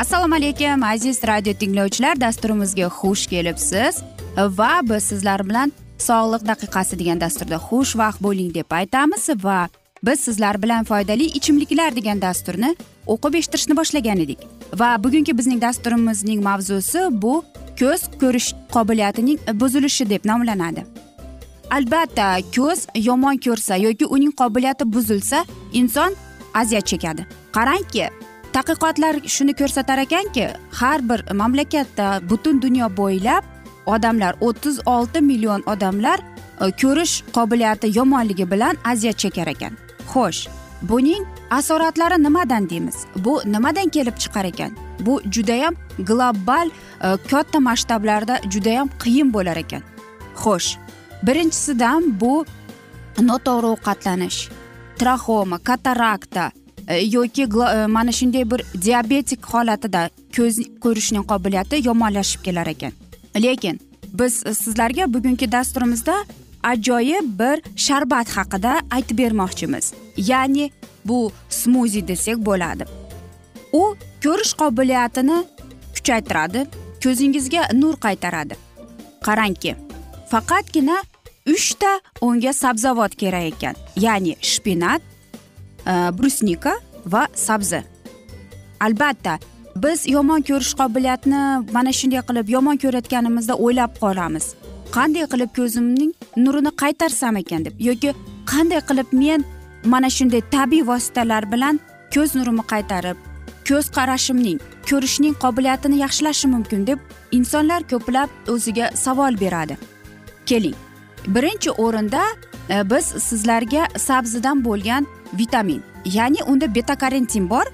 assalomu alaykum aziz radio tinglovchilar. Dasturimizga xush kelibsiz. Va biz sizlar bilan sog'liq daqiqasi degan dasturda xushvaqt bo'ling deb aytamiz. Va biz sizlar bilan foydali ichimliklar degan dasturni o'qib eshittirishni boshlagan edik. Va bugungi bizning dasturimizning mavzusi bu ko'z ko'rish qobiliyatining buzilishi deb nomlanadi. Albatta ko'z yomon ko'rsa yoki uning qobiliyati buzilsa inson aziyat chekadi. Qarangki tadqiqotlar shuni ko'rsatar ekanki har bir mamlakatda butun dunyo bo'ylab odamlar o'ttiz olti million odamlar e, ko'rish qobiliyati yomonligi bilan aziyat chekar ekan. Xo'sh buning asoratlari nimadan deymiz? Bu nimadan kelib chiqar ekan? Bu judayam global e, katta masshtablarda judayam qiyin bo'lar ekan. Xo'sh birinchisidan bu noto'g'ri ovqatlanish. Traxoma katarakta E, yoki e, mana shunday bir diabetik holatida ko'z ko'rishning qobiliyati yomonlashib kelar ekan. Lekin biz e, sizlarga bugungi dasturimizda ajoyib bir sharbat haqida aytib bermoqchimiz. Ya'ni bu smuzi desak bo'ladi. U ko'rish qobiliyatini kuchaytiradi ko'zingizga nur qaytaradi. Qarangki faqatgina uchta unga sabzavot kerak ekan ya'ni shpinat brusnika va sabzi albatta biz yomon ko'rish qobiliyatni mana shunday qilib yomon ko'rayotganimizda o'ylab qolamiz qanday qilib ko'zimning nurini qaytarsam ekan deb yoki qanday qilib men mana shunday tabiiy vositalar bilan ko'z nurimni qaytarib ko'z qarashimning ko'rishning qobiliyatini yaxshilashim mumkin deb insonlar ko'plab o'ziga savol beradi keling birinchi o'rinda Э, biz sizlarga sabzidan bo'lgan vitamin ya'ni unda betakarentin bor.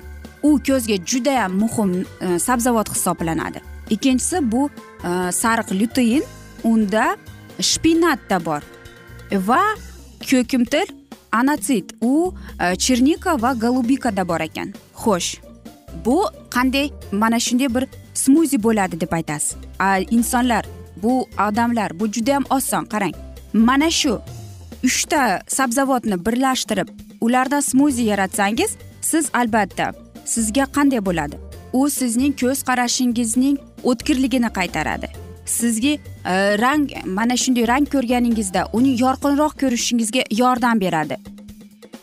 U ko'zga judayam muhim e, sabzavot hisoblanadi. Ikkinchisi bu e, sariq lutein unda shpinatda bor va ko'kimtir anatsit. U e, chernika va golubikada bor ekan. Xo'sh bu qanday mana shunday bir smuzi bo'ladi deb aytasiz. Insonlar bu odamlar bu judayam oson qarang. Mana shu uchta sabzavotni birlashtirib ulardan smuzi yaratsangiz siz albatta sizga qanday bo'ladi? U sizning ko'z qarashingizning o'tkirligini qaytaradi. Sizga e, rang mana shunday rang ko'rganingizda uni yorqinroq ko'rishingizga yordam beradi.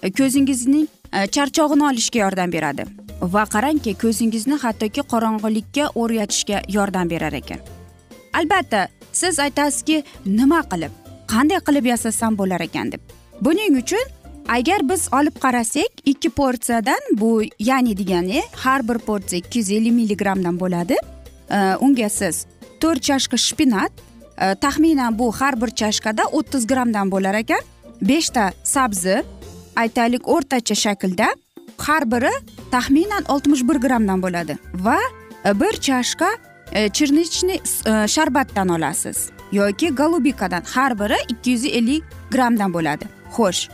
E, ko'zingizning e, charchog'ini olishga yordam beradi va qarangki ko'zingizni hattoki qorong'ulikka o'rgatishga yordam berar ekan. Albatta siz aytasizki nima qilib qanday qilib yasasam bo'lar ekan deb. Buning uchun agar biz olib qarasak ikki porsiyadan bu ya'ni degani har bir porsiya ikki yuz ellik milligrammdan bo'ladi. Unga siz to'rt chashka shpinat e, taxminan bu har bir chashkada o'ttiz grammdan bo'lar ekan. Beshta sabzi aytaylik o'rtacha shaklda har biri taxminan oltmish bir grammdan bo'ladi. Va e, bir chashka e, черничный e, sharbatdan olasiz. Yoki golubikadan har biri ikki yuz ellik grammdan bo'ladi. Xo'sh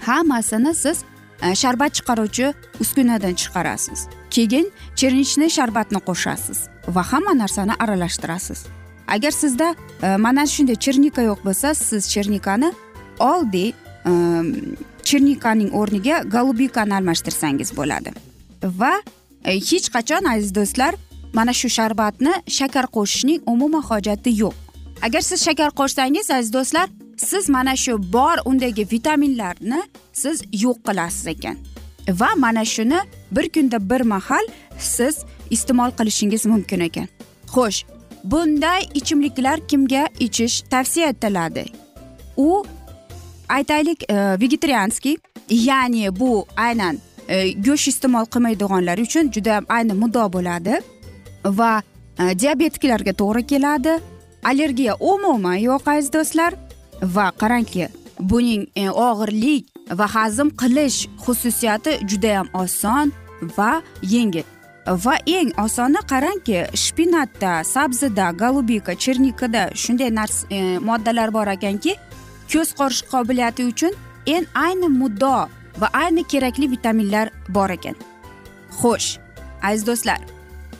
hammasini siz e, sharbat chiqaruvchi uskunadan chiqarasiz. Keyin chernichniy sharbatni qo'shasiz va hamma narsani aralashtirasiz. Agar sizda e, mana shunday chernika yo'q bo'lsa siz chernikani oddiy e, chernikaning o'rniga golubikani almashtirsangiz bo'ladi. Va hech qachon aziz do'stlar mana shu sharbatni shakar qo'shishning umuman hojati yo'q. Agar siz shakar qo'shsangiz aziz do'stlar siz mana shu bor undagi vitaminlarni siz yo'q qilasiz ekan. Va mana shuni bir kunda bir mahal siz iste'mol qilishingiz mumkin ekan. Xo'sh bunday ichimliklar kimga ichish tavsiya etiladi? U aytaylik e, vegetarianskiy ya'ni bu aynan e, go'sht iste'mol qilmaydiganlar uchun juda ayni muddao bo'ladi va e, diabetiklarga to'g'ri keladi allergiya umuman yo'q aziz do'stlar. Va qarangki buning e, og'irlik va hazm qilish xususiyati judayam oson va yengil. Va eng osoni qarangki shpinatda sabzida golubika chernikada shunday narsa e, moddalar bor ekanki ko'z qorish qobiliyati uchun eng ayni muddao va ayni kerakli vitaminlar bor ekan. Xo'sh aziz do'stlar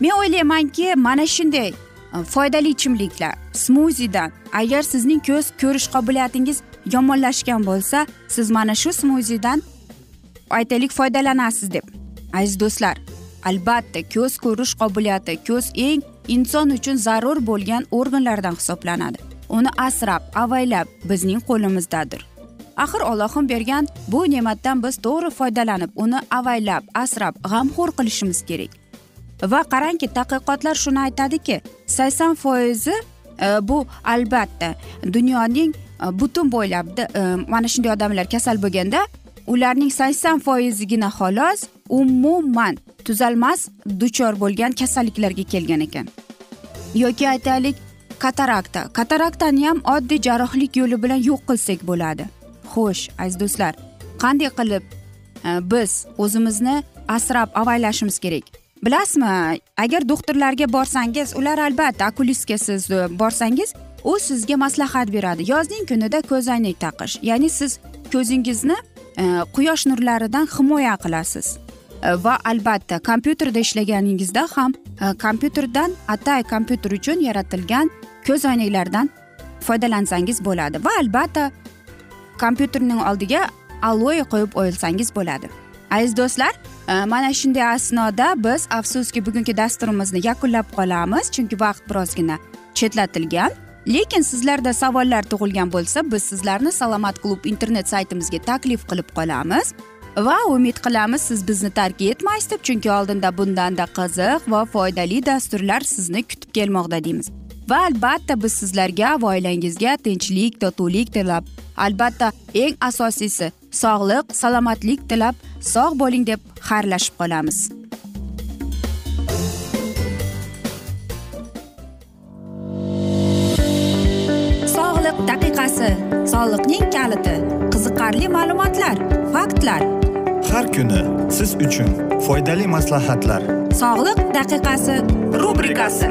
men o'ylaymanki mana shunday Э, foydali ichimliklar smuzidan agar sizning ko'z ko'rish qobiliyatingiz yomonlashgan bo'lsa siz mana shu smuzidan aytaylik foydalanasiz deb. Aziz do'stlar albatta ko'z ko'rish qobiliyati ko'z eng inson uchun zarur bo'lgan organlardan hisoblanadi. Uni asrab avaylab bizning qo'limizdadir. Axir ollohim bergan bu ne'matdan biz to'g'ri foydalanib uni avaylab asrab g'amxo'r qilishimiz kerak. Va qarangki tadqiqotlar shuni aytadiki sakson foizi e, bu albatta dunyoning e, butun bo'ylab e, mana shunday odamlar kasal bo'lganda ularning sakson foizigina xolos umuman tuzalmas duchor bo'lgan kasalliklarga kelgan ekan. Yoki aytaylik katarakta. Kataraktani ham oddiy jarrohlik yo'li bilan yo'q qilsak bo'ladi. Xo'sh aziz do'stlar qanday qilib e, biz o'zimizni asrab avaylashimiz kerak? Bilasizmi agar doktorlarga borsangiz ular albatta okulistga siz borsangiz u sizga maslahat beradi. Yozning kunida ko'zoynak taqish ya'ni siz ko'zingizni e, quyosh nurlaridan himoya qilasiz. E, va albatta kompyuterda ishlaganingizda ham e, kompyuterdan atay kompyuter uchun yaratilgan ko'zoynaklardan foydalansangiz bo'ladi. Va albatta kompyuterning oldiga aloe qo'yib olsangiz bo'ladi. Aziz do'stlar e, mana shunday asnoda biz afsuski bugungi dasturimizni yakunlab qolamiz. Chunki vaqt birozgina chetlatilgan. Lekin sizlarda savollar tug'ilgan bo'lsa biz sizlarni salomat klub internet saytimizga taklif qilib qolamiz. Va umid qilamiz siz bizni tark etmaysiz deb chunki oldinda bundanda qiziq va foydali dasturlar sizni kutib kelmoqda deymiz. Va albatta biz sizlarga va oilangizga tinchlik totuvlik tilab. Albatta eng asosiysi sog'lik salomatlik tilab sog' bo'ling deb xayrlashib qolamiz. Sog'liq daqiqasi soliqning kaliti qiziqarli ma'lumotlar faktlar. Har kuni siz uchun foydali maslahatlar. Sog'liq daqiqasi rubrikasi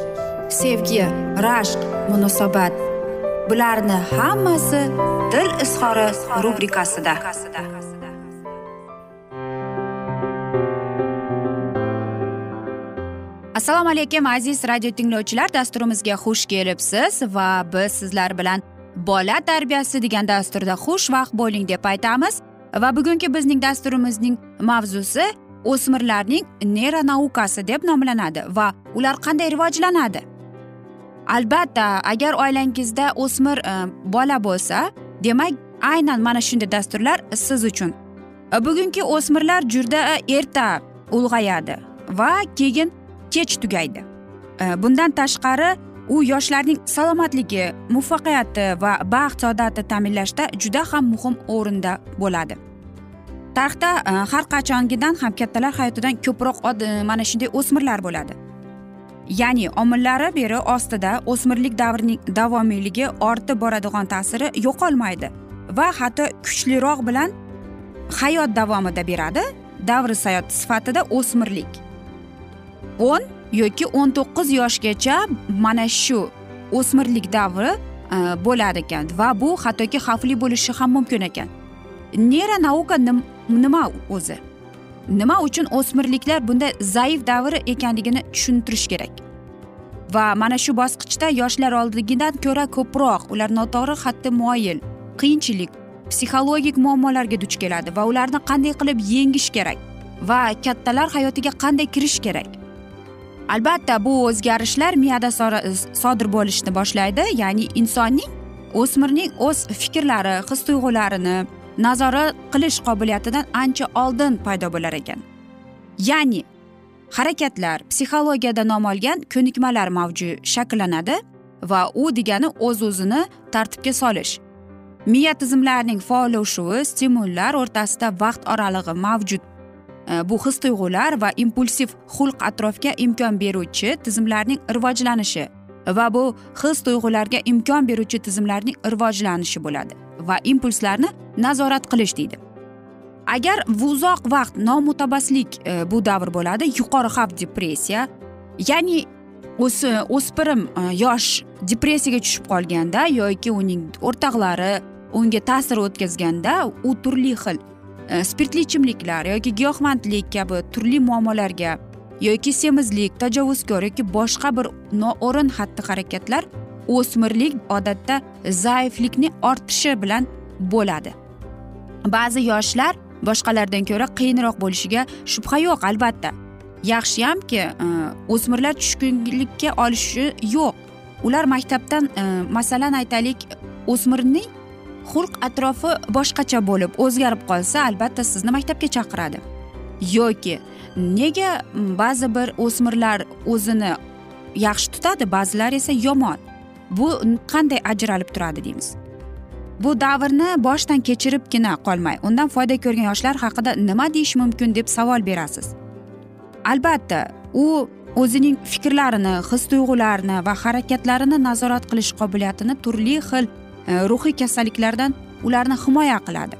sevgi rashq munosabat. Bularni hammasi dil izhori rubrikasida. Assalomu alaykum aziz radio tinglovchilar. Dasturimizga xush kelibsiz va biz sizlar bilan bola tarbiyasi degan dasturda xushvaqt bo'ling deb aytamiz. Va bugungi bizning dasturimizning mavzusi o'smirlarning neyronaukasi deb nomlanadi va ular qanday rivojlanadi? Albatta agar oilangizda o'smir e, bola bo'lsa demak aynan mana shunday dasturlar siz uchun. E, bugungi o'smirlar juda e, erta ulg'ayadi va keyin kech tugaydi. Bundan tashqari u yoshlarning salomatligi muvaffaqiyati va baxt saodati ta'minlashda juda ham muhim o'rinda bo'ladi. Tarixda har qachongidan ham kattalar hayotidan ko'proq mana shunday o'smirlar bo'ladi. Ya'ni omillari beri ostida o'smirlik davrining davomiyligi ortib boradigan ta'siri yo'qolmaydi va hatto kuchliroq bilan hayot davomida beradi. Davri sayot sifatida o'smirlik. o'n yoki o'n to'qqiz yoshgacha mana shu o'smirlik davri e, bo'lar ekan va bu hattoki xavfli bo'lishi ham mumkin ekan. Neyronauka nima o'zi? Nima uchun o'smirliklar bunday zaif davr ekanligini tushuntirish kerak. Va mana shu bosqichda yoshlar oldigidan ko'ra ko'proq ular noto'g'ri xatti moyil qiyinchilik psixologik muammolarga duch keladi va ularni qanday qilib yengish kerak va kattalar hayotiga qanday kirish kerak? Albatta bu o'zgarishlar miyada sodir bo'lishni boshlaydi ya'ni insonning o'smirning o'z fikrlari his tuyg'ularini nazorat qilish qobiliyatidan ancha oldin paydo bo'lar ekan. Ya'ni harakatlar psixologiyada nom olgan ko'nikmalar mavjud shakllanadi va u degani o'z o'zini tartibga solish. Miya tizimlarining faollashuvi stimullar o'rtasida vaqt oralig'i mavjud. E, bu his tuyg'ular va impulsiv xulq atrofga imkon beruvchi tizimlarning rivojlanishi va bu his tuyg'ularga imkon beruvchi tizimlarning rivojlanishi bo'ladi. Va impulslarni nazorat qilish deydi. Agar uzoq vaqt nomutabaslik e, bu davr bo'ladi yuqori xavf depressiya ya'ni o'spirim e, yosh depressiyaga tushib qolganda yoki uning o'rtoqlari unga ta'sir o'tkazganda u turli xil e, spirtli ichimliklar yoki giyohvandlik kabi turli muammolarga yoki semizlik tajovuzkor yoki boshqa bir noo'rin xatti harakatlar o'smirlik odatda zaiflikni ortishi bilan bo'ladi. Ba'zi yoshlar boshqalardan ko'ra qiyinroq bo'lishiga shubha yo'q albatta. Yaxshiyamki e, o'smirlar tushkunlikka olishi yo'q. Ular maktabdan e, masalan aytaylik o'smirning xulq atrofi boshqacha bo'lib o'zgarib qolsa albatta sizni maktabga chaqiradi. Yoki nega ba'zi bir o'smirlar o'zini yaxshi tutadi ba'zilar esa yomon. Bu qanday ajralib turadi deymiz. Bu davrni boshdan kechiribgina qolmay undan foyda ko'rgan yoshlar haqida nima deyish mumkin deb savol berasiz. Albatta u o'zining fikrlarini his tuyg'ularini va harakatlarini nazorat qilish qobiliyatini turli xil e, ruhiy kasalliklardan ularni himoya qiladi.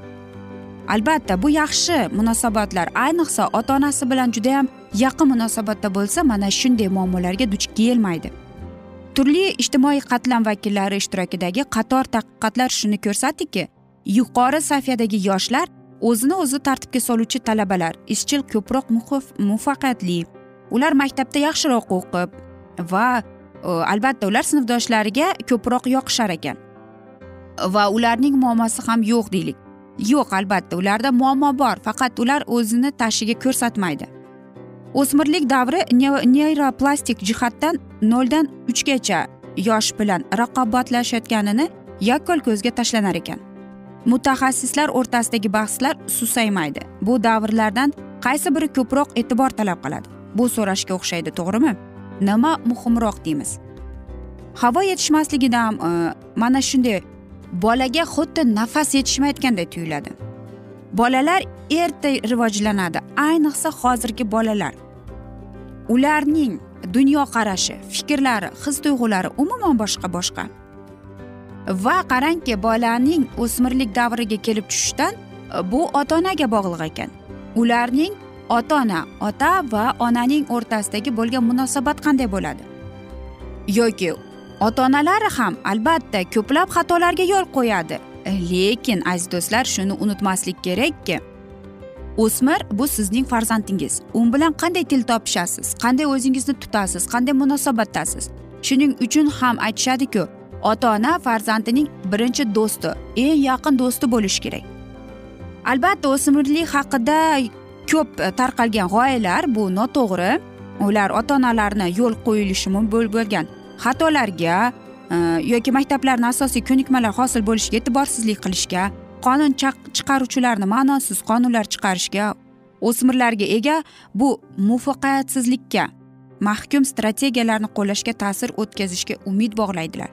Albatta bu yaxshi munosabatlar ayniqsa ota onasi bilan judayam yaqin munosabatda bo'lsa mana shunday muammolarga duch kelmaydi. Turli ijtimoiy qatlam vakillari ishtirokidagi qator tadqiqotlar shuni ko'rsatdiki yuqori safiyadagi yoshlar o'zini o'zi tartibga soluvchi talabalar izchil ko'proq muvaffaqiyatli ular maktabda yaxshiroq o'qib va e, albatta ular sinfdoshlariga ko'proq yoqishar ekan. Va ularning muammosi ham yo'q deylik. Yo'q albatta ularda muammo bor faqat ular o'zini tashiga ko'rsatmaydi. O'smirlik davri neyroplastik jihatdan noldan uchgacha yosh bilan raqobatlashayotganini yakkol ko'zga tashlanar ekan. Mutaxassislar o'rtasidagi bahslar susaymaydi. Bu davrlardan qaysi biri ko'proq e'tibor talab qiladi? Bu so'rashga o'xshaydi to'g'rimi? Nima muhimroq deymiz. Havo yetishmasligidan e, mana shunday bolaga xuddi nafas yetishmayotganday tuyuladi. Bolalar erta rivojlanadi. Ayniqsa hozirgi bolalar. Ularning dunyoqarashi fikrlari his tuyg'ulari umuman boshqa boshqa. Va qarangki bolaning o'smirlik davriga kelib tushishidan e, bu ota onaga bog'liq ekan. Ularning ota ona ota va onaning o'rtasidagi bo'lgan munosabat qanday bo'ladi? Yoki ota onalari ham albatta ko'plab xatolarga yo'l qo'yadi. Lekin aziz do'stlar shuni unutmaslik kerakki o'smir bu sizning farzandingiz. U bilan qanday til topishasiz qanday o'zingizni tutasiz qanday munosabatdasiz? Shuning uchun ham aytishadiku ota ona farzandining birinchi do'sti eng yaqin do'sti bo'lishi kerak. Albatta o'smirlik haqida ko'p tarqalgan g'oyalar bu noto'g'ri. Ular ota onalarni yo'l qo'yilishi bo'lgan xatolarga Э, yoki maktablarni asosiy ko'nikmalar hosil bo'lishiga e'tiborsizlik qilishga qonun chiqaruvchilarni ma'nosiz qonunlar chiqarishga o'smirlarga ega bu muvaffaqiyatsizlikka mahkum strategiyalarni qo'llashga ta'sir o'tkazishga umid bog'laydilar.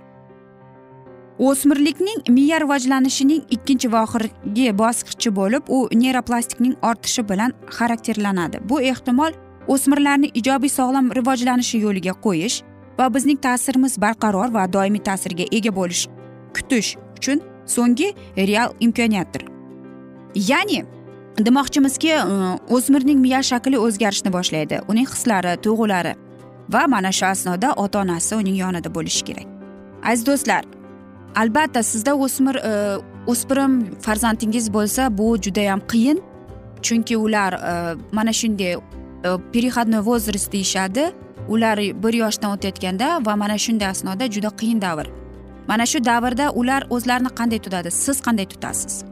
O'smirlikning miya rivojlanishining ikkinchi va oxirgi bosqichi bo'lib u neyroplastikning ortishi bilan xarakterlanadi. Bu ehtimol o'smirlarni ijobiy sog'lom rivojlanishi yo'liga qo'yish va bizning ta'sirimiz barqaror va doimiy ta'sirga ega bo'lish kutish uchun so'nggi real imkoniyatdir. Ya'ni demoqchimizki e, o'smirning miya shakli o'zgarishni boshlaydi. Uning hislari tuyg'ulari va mana shu asnoda ota onasi uning yonida bo'lishi kerak. Aziz do'stlar albatta sizda o'smir e, o'spirim farzandingiz bo'lsa bu judayam qiyin. Chunki ular e, mana shunday переходной возраст deyishadi. Ular bir yoshdan o'tayotganda va mana shunday asnoda juda qiyin davr. Mana shu davrda ular o'zlarini qanday tutadi? Siz qanday tutasiz?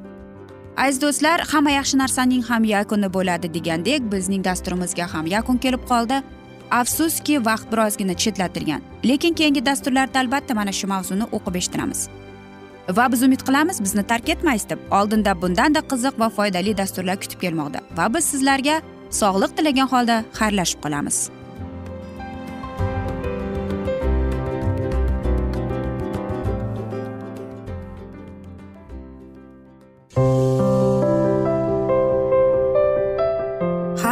Aziz do'stlar hamma yaxshi narsaning ham yakuni bo'ladi degandek bizning dasturimizga ham yakun kelib qoldi. Afsuski vaqt birozgina chetlatilgan. Lekin keyingi dasturlarda albatta mana shu mavzuni o'qib eshittiramiz. Va biz umid qilamiz bizni tark etmaysiz deb. Oldinda bundanda qiziq va foydali dasturlar kutib kelmoqda. Va biz sizlarga sog'liq tilagan holda xayrlashib qolamiz.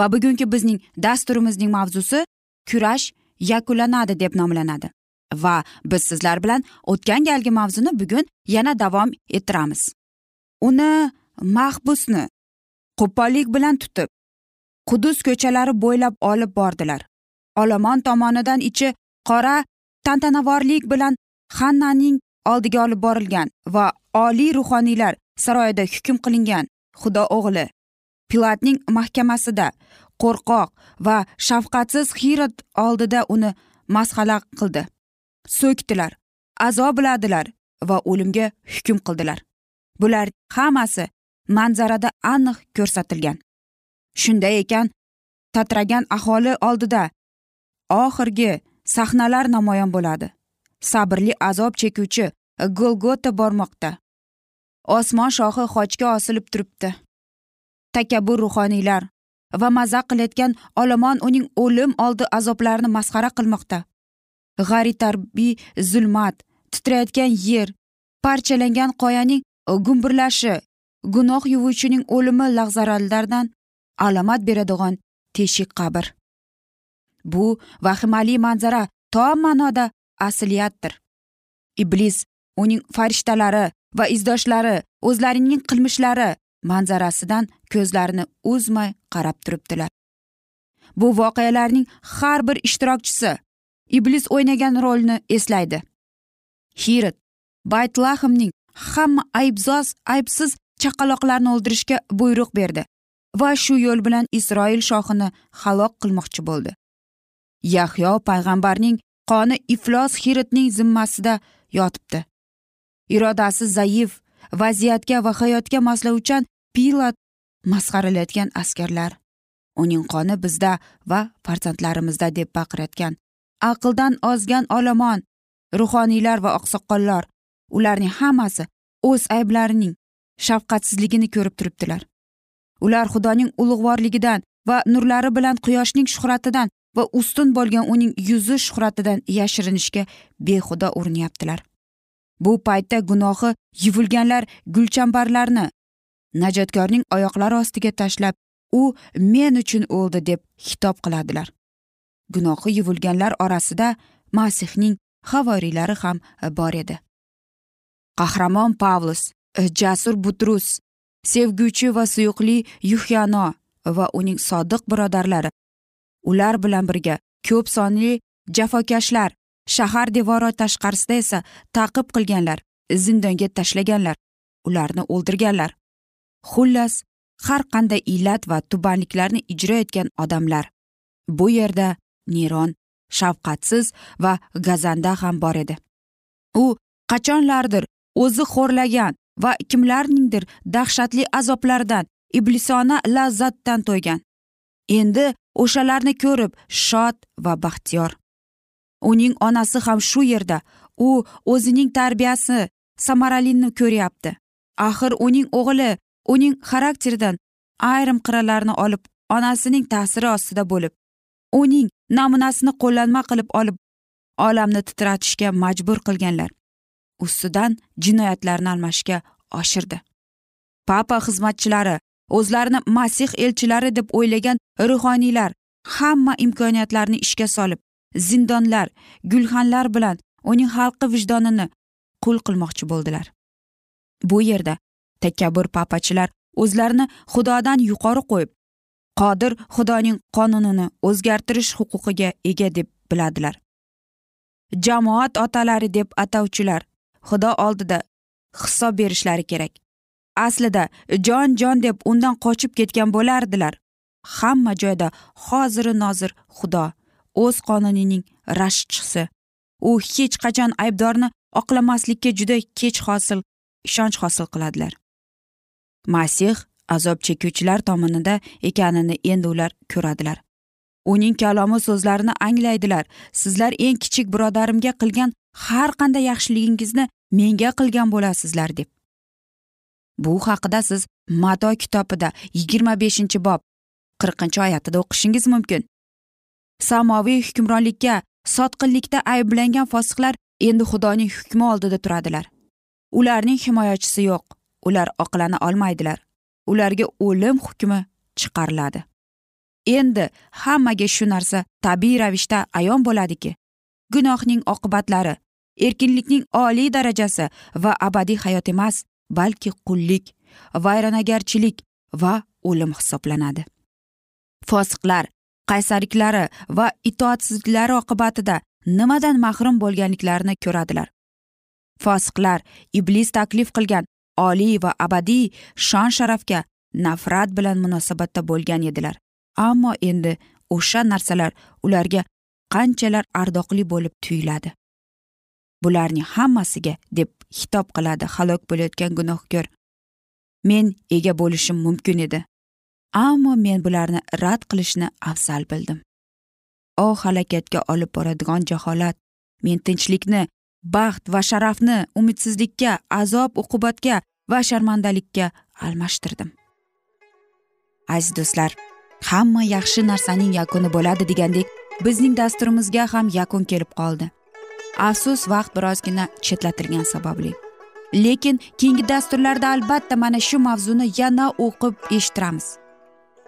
Va bugungi bizning dasturimizning mavzusi kurash yakunlanadi deb nomlanadi. Va biz sizlar bilan o'tgan galgi mavzuni bugun yana davom ettiramiz. Uni mahbusni qo'pollik bilan tutib qudus ko'chalari bo'ylab olib bordilar. Olomon tomonidan ichi qora tantanavorlik bilan xannaning oldiga olib borilgan va oliy ruhoniylar saroyida hukm qilingan xudo o'g'li pilatning mahkamasida qo'rqoq va shafqatsiz xirot oldida uni masxala qildi. So'kdilar azobladilar va o'limga hukm qildilar. Bular hammasi manzarada aniq ko'rsatilgan. Shunday ekan tatragan aholi oldida oxirgi sahnalar namoyon bo'ladi. Sabrli azob chekuvchi golgota bormoqda. Osmon shohi xochga osilib turibdi. Takabbur ruhoniylar va mazaq qilayotgan olomon uning o'lim oldi azoblarini masxara qilmoqda. G'aritarbiy zulmat titrayotgan yer parchalangan qoyaning gumburlashi gunoh yuvuvchining o'limi lahzarallardan alomat beradigan teshik qabr. Bu vahimali manzara to ma'noda asliyatdir. Iblis uning farishtalari va izdoshlari o'zlarining qilmishlari manzarasidan ko'zlarini uzmay qarab turibdilar. Bu voqealarning har bir ishtirokchisi iblis o'ynagan rolni eslaydi. Hirit baytlahimning hamma aybzoz aybsiz chaqaloqlarni o'ldirishga buyruq berdi va shu yo'l bilan isroil shohini halok qilmoqchi bo'ldi. Yahyo payg'ambarning qoni iflos hiritning zimmasida yotibdi. Irodasi zaif vaziyatga va hayotga moslovchan pilat masxaralayotgan askarlar. Uning qoni bizda va farzandlarimizda deb baqirayotgan aqldan ozgan olomon ruhoniylar va oqsoqollar. Ularning hammasi o'z ayblarining shafqatsizligini ko'rib turibdilar. Ular xudoning ulug'vorligidan va nurlari bilan quyoshning shuhratidan va ustun bo'lgan uning yuzi shuhratidan yashirinishga behuda urinyaptilar. Bu paytda gunohi yuvilganlar gulchambarlarni najotkorning oyoqlari ostiga tashlab u men uchun o'ldi deb xitob qiladilar. Gunohi yuvilganlar orasida masihning havoriylari ham e, bor edi. Qahramon pavlus e, jasur butrus sevguvchi va suyuqli yuhyano va uning sodiq birodarlari ular bilan birga ko'p sonli jafokashlar shahar devori tashqarisida esa taqib qilganlar zindonga tashlaganlar ularni o'ldirganlar. Xullas har qanday illat va tubanliklarni ijro etgan odamlar bu yerda neron shafqatsiz va gazanda ham bor edi. U qachonlardir o'zi xo'rlagan va kimlarningdir dahshatli azoblardan iblisona lazzatdan to'ygan. Endi o'shalarni ko'rib shod va baxtiyor. Uning onasi ham shu yerda u o'zining tarbiyasi samaralini ko'ryapti. Axir uning o'g'li uning xarakteridan ayrim qirralarni olib onasining ta'siri ostida bo'lib uning namunasini qo'llanma qilib olib olamni titratishga majbur qilganlar. Ustidan jinoyatlarni almashga oshirdi. Papa xizmatchilari o'zlarini masih elchilari deb o'ylagan ruhoniylar hamma imkoniyatlarni ishga solib zindonlar gulxanlar bilan uning xalqi vijdonini qul qilmoqchi bo'ldilar. Bu yerda takabbur papachilar o'zlarini xudodan yuqori qo'yib qodir xudoning qonunini o'zgartirish huquqiga ega deb biladilar. Jamoat otalari deb atovchilar xudo oldida hisob berishlari kerak. Aslida jon jon deb undan qochib ketgan bo'lardilar. Hamma joyda hoziru nozir xudo o'z qonunining rashkchisi u hech qachon aybdorni oqlamaslikka juda kech hosil ishonch hosil qiladilar. Masih azob chekuvchilar tomonida ekanini endi ular ko'radilar. Uning kalomi so'zlarini anglaydilar. Sizlar eng kichik birodarimga qilgan har qanday yaxshiligingizni menga qilgan bo'lasizlar deb. Bu haqida siz mato kitobida yigirma beshinchi bob qirqinchi oyatida o'qishingiz mumkin. Samoviy hukmronlikka sotqinlikda ayblangan fosiqlar endi xudoning hukmi oldida turadilar. Ularning himoyachisi yo'q. Ular oqlana olmaydilar. Ularga o'lim hukmi chiqariladi. Endi hammaga shu narsa tabiiy ravishda ayon bo'ladiki. Gunohning oqibatlari erkinlikning oliy darajasi va abadiy hayot emas balki qullik vayronagarchilik va o'lim hisoblanadi. Fosiqlar qaysarliklari va itoatsizliklari oqibatida nimadan mahrum bo'lganliklarini ko'radilar. Fosiqlar iblis taklif qilgan oliy va abadiy shon sharafga nafrat bilan munosabatda bo'lgan edilar. Ammo endi o'sha narsalar ularga qanchalar ardoqli bo'lib tuyuladi? Bularning hammasiga deb xitob qiladi halok bo'layotgan gunohkor. Men ega bo'lishim mumkin edi. Ammo men bularni rad qilishni afzal bildim. O halokatga olib boradigan jaholat men tinchlikni baxt va sharafni umidsizlikka azob uqubatga va sharmandalikka almashtirdim. Aziz do'stlar hamma yaxshi narsaning yakuni bo'ladi degandek bizning dasturimizga ham yakun kelib qoldi. Afsus vaqt birozgina chetlatilgani sababli. Lekin keyingi dasturlarda albatta mana shu mavzuni yana o'qib eshittiramiz.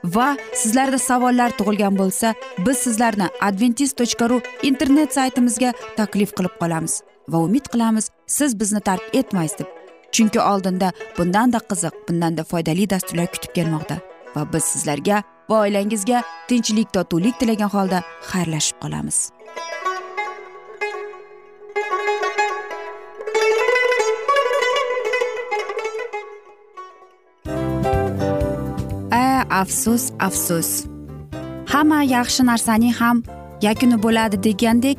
Va sizlarda savollar tug'ilgan bo'lsa biz sizlarni adventis tochka ru internet saytimizga taklif qilib qolamiz. Va umid qilamiz siz bizni tark etmaysiz deb. Chunki oldinda bundanda qiziq bundanda foydali dasturlar kutib kelmoqda va biz sizlarga va oilangizga tinchlik totuvlik tilagan holda xayrlashib qolamiz. A afsus afsus. Hamma yaxshi narsaning ham yakuni bo'ladi degandek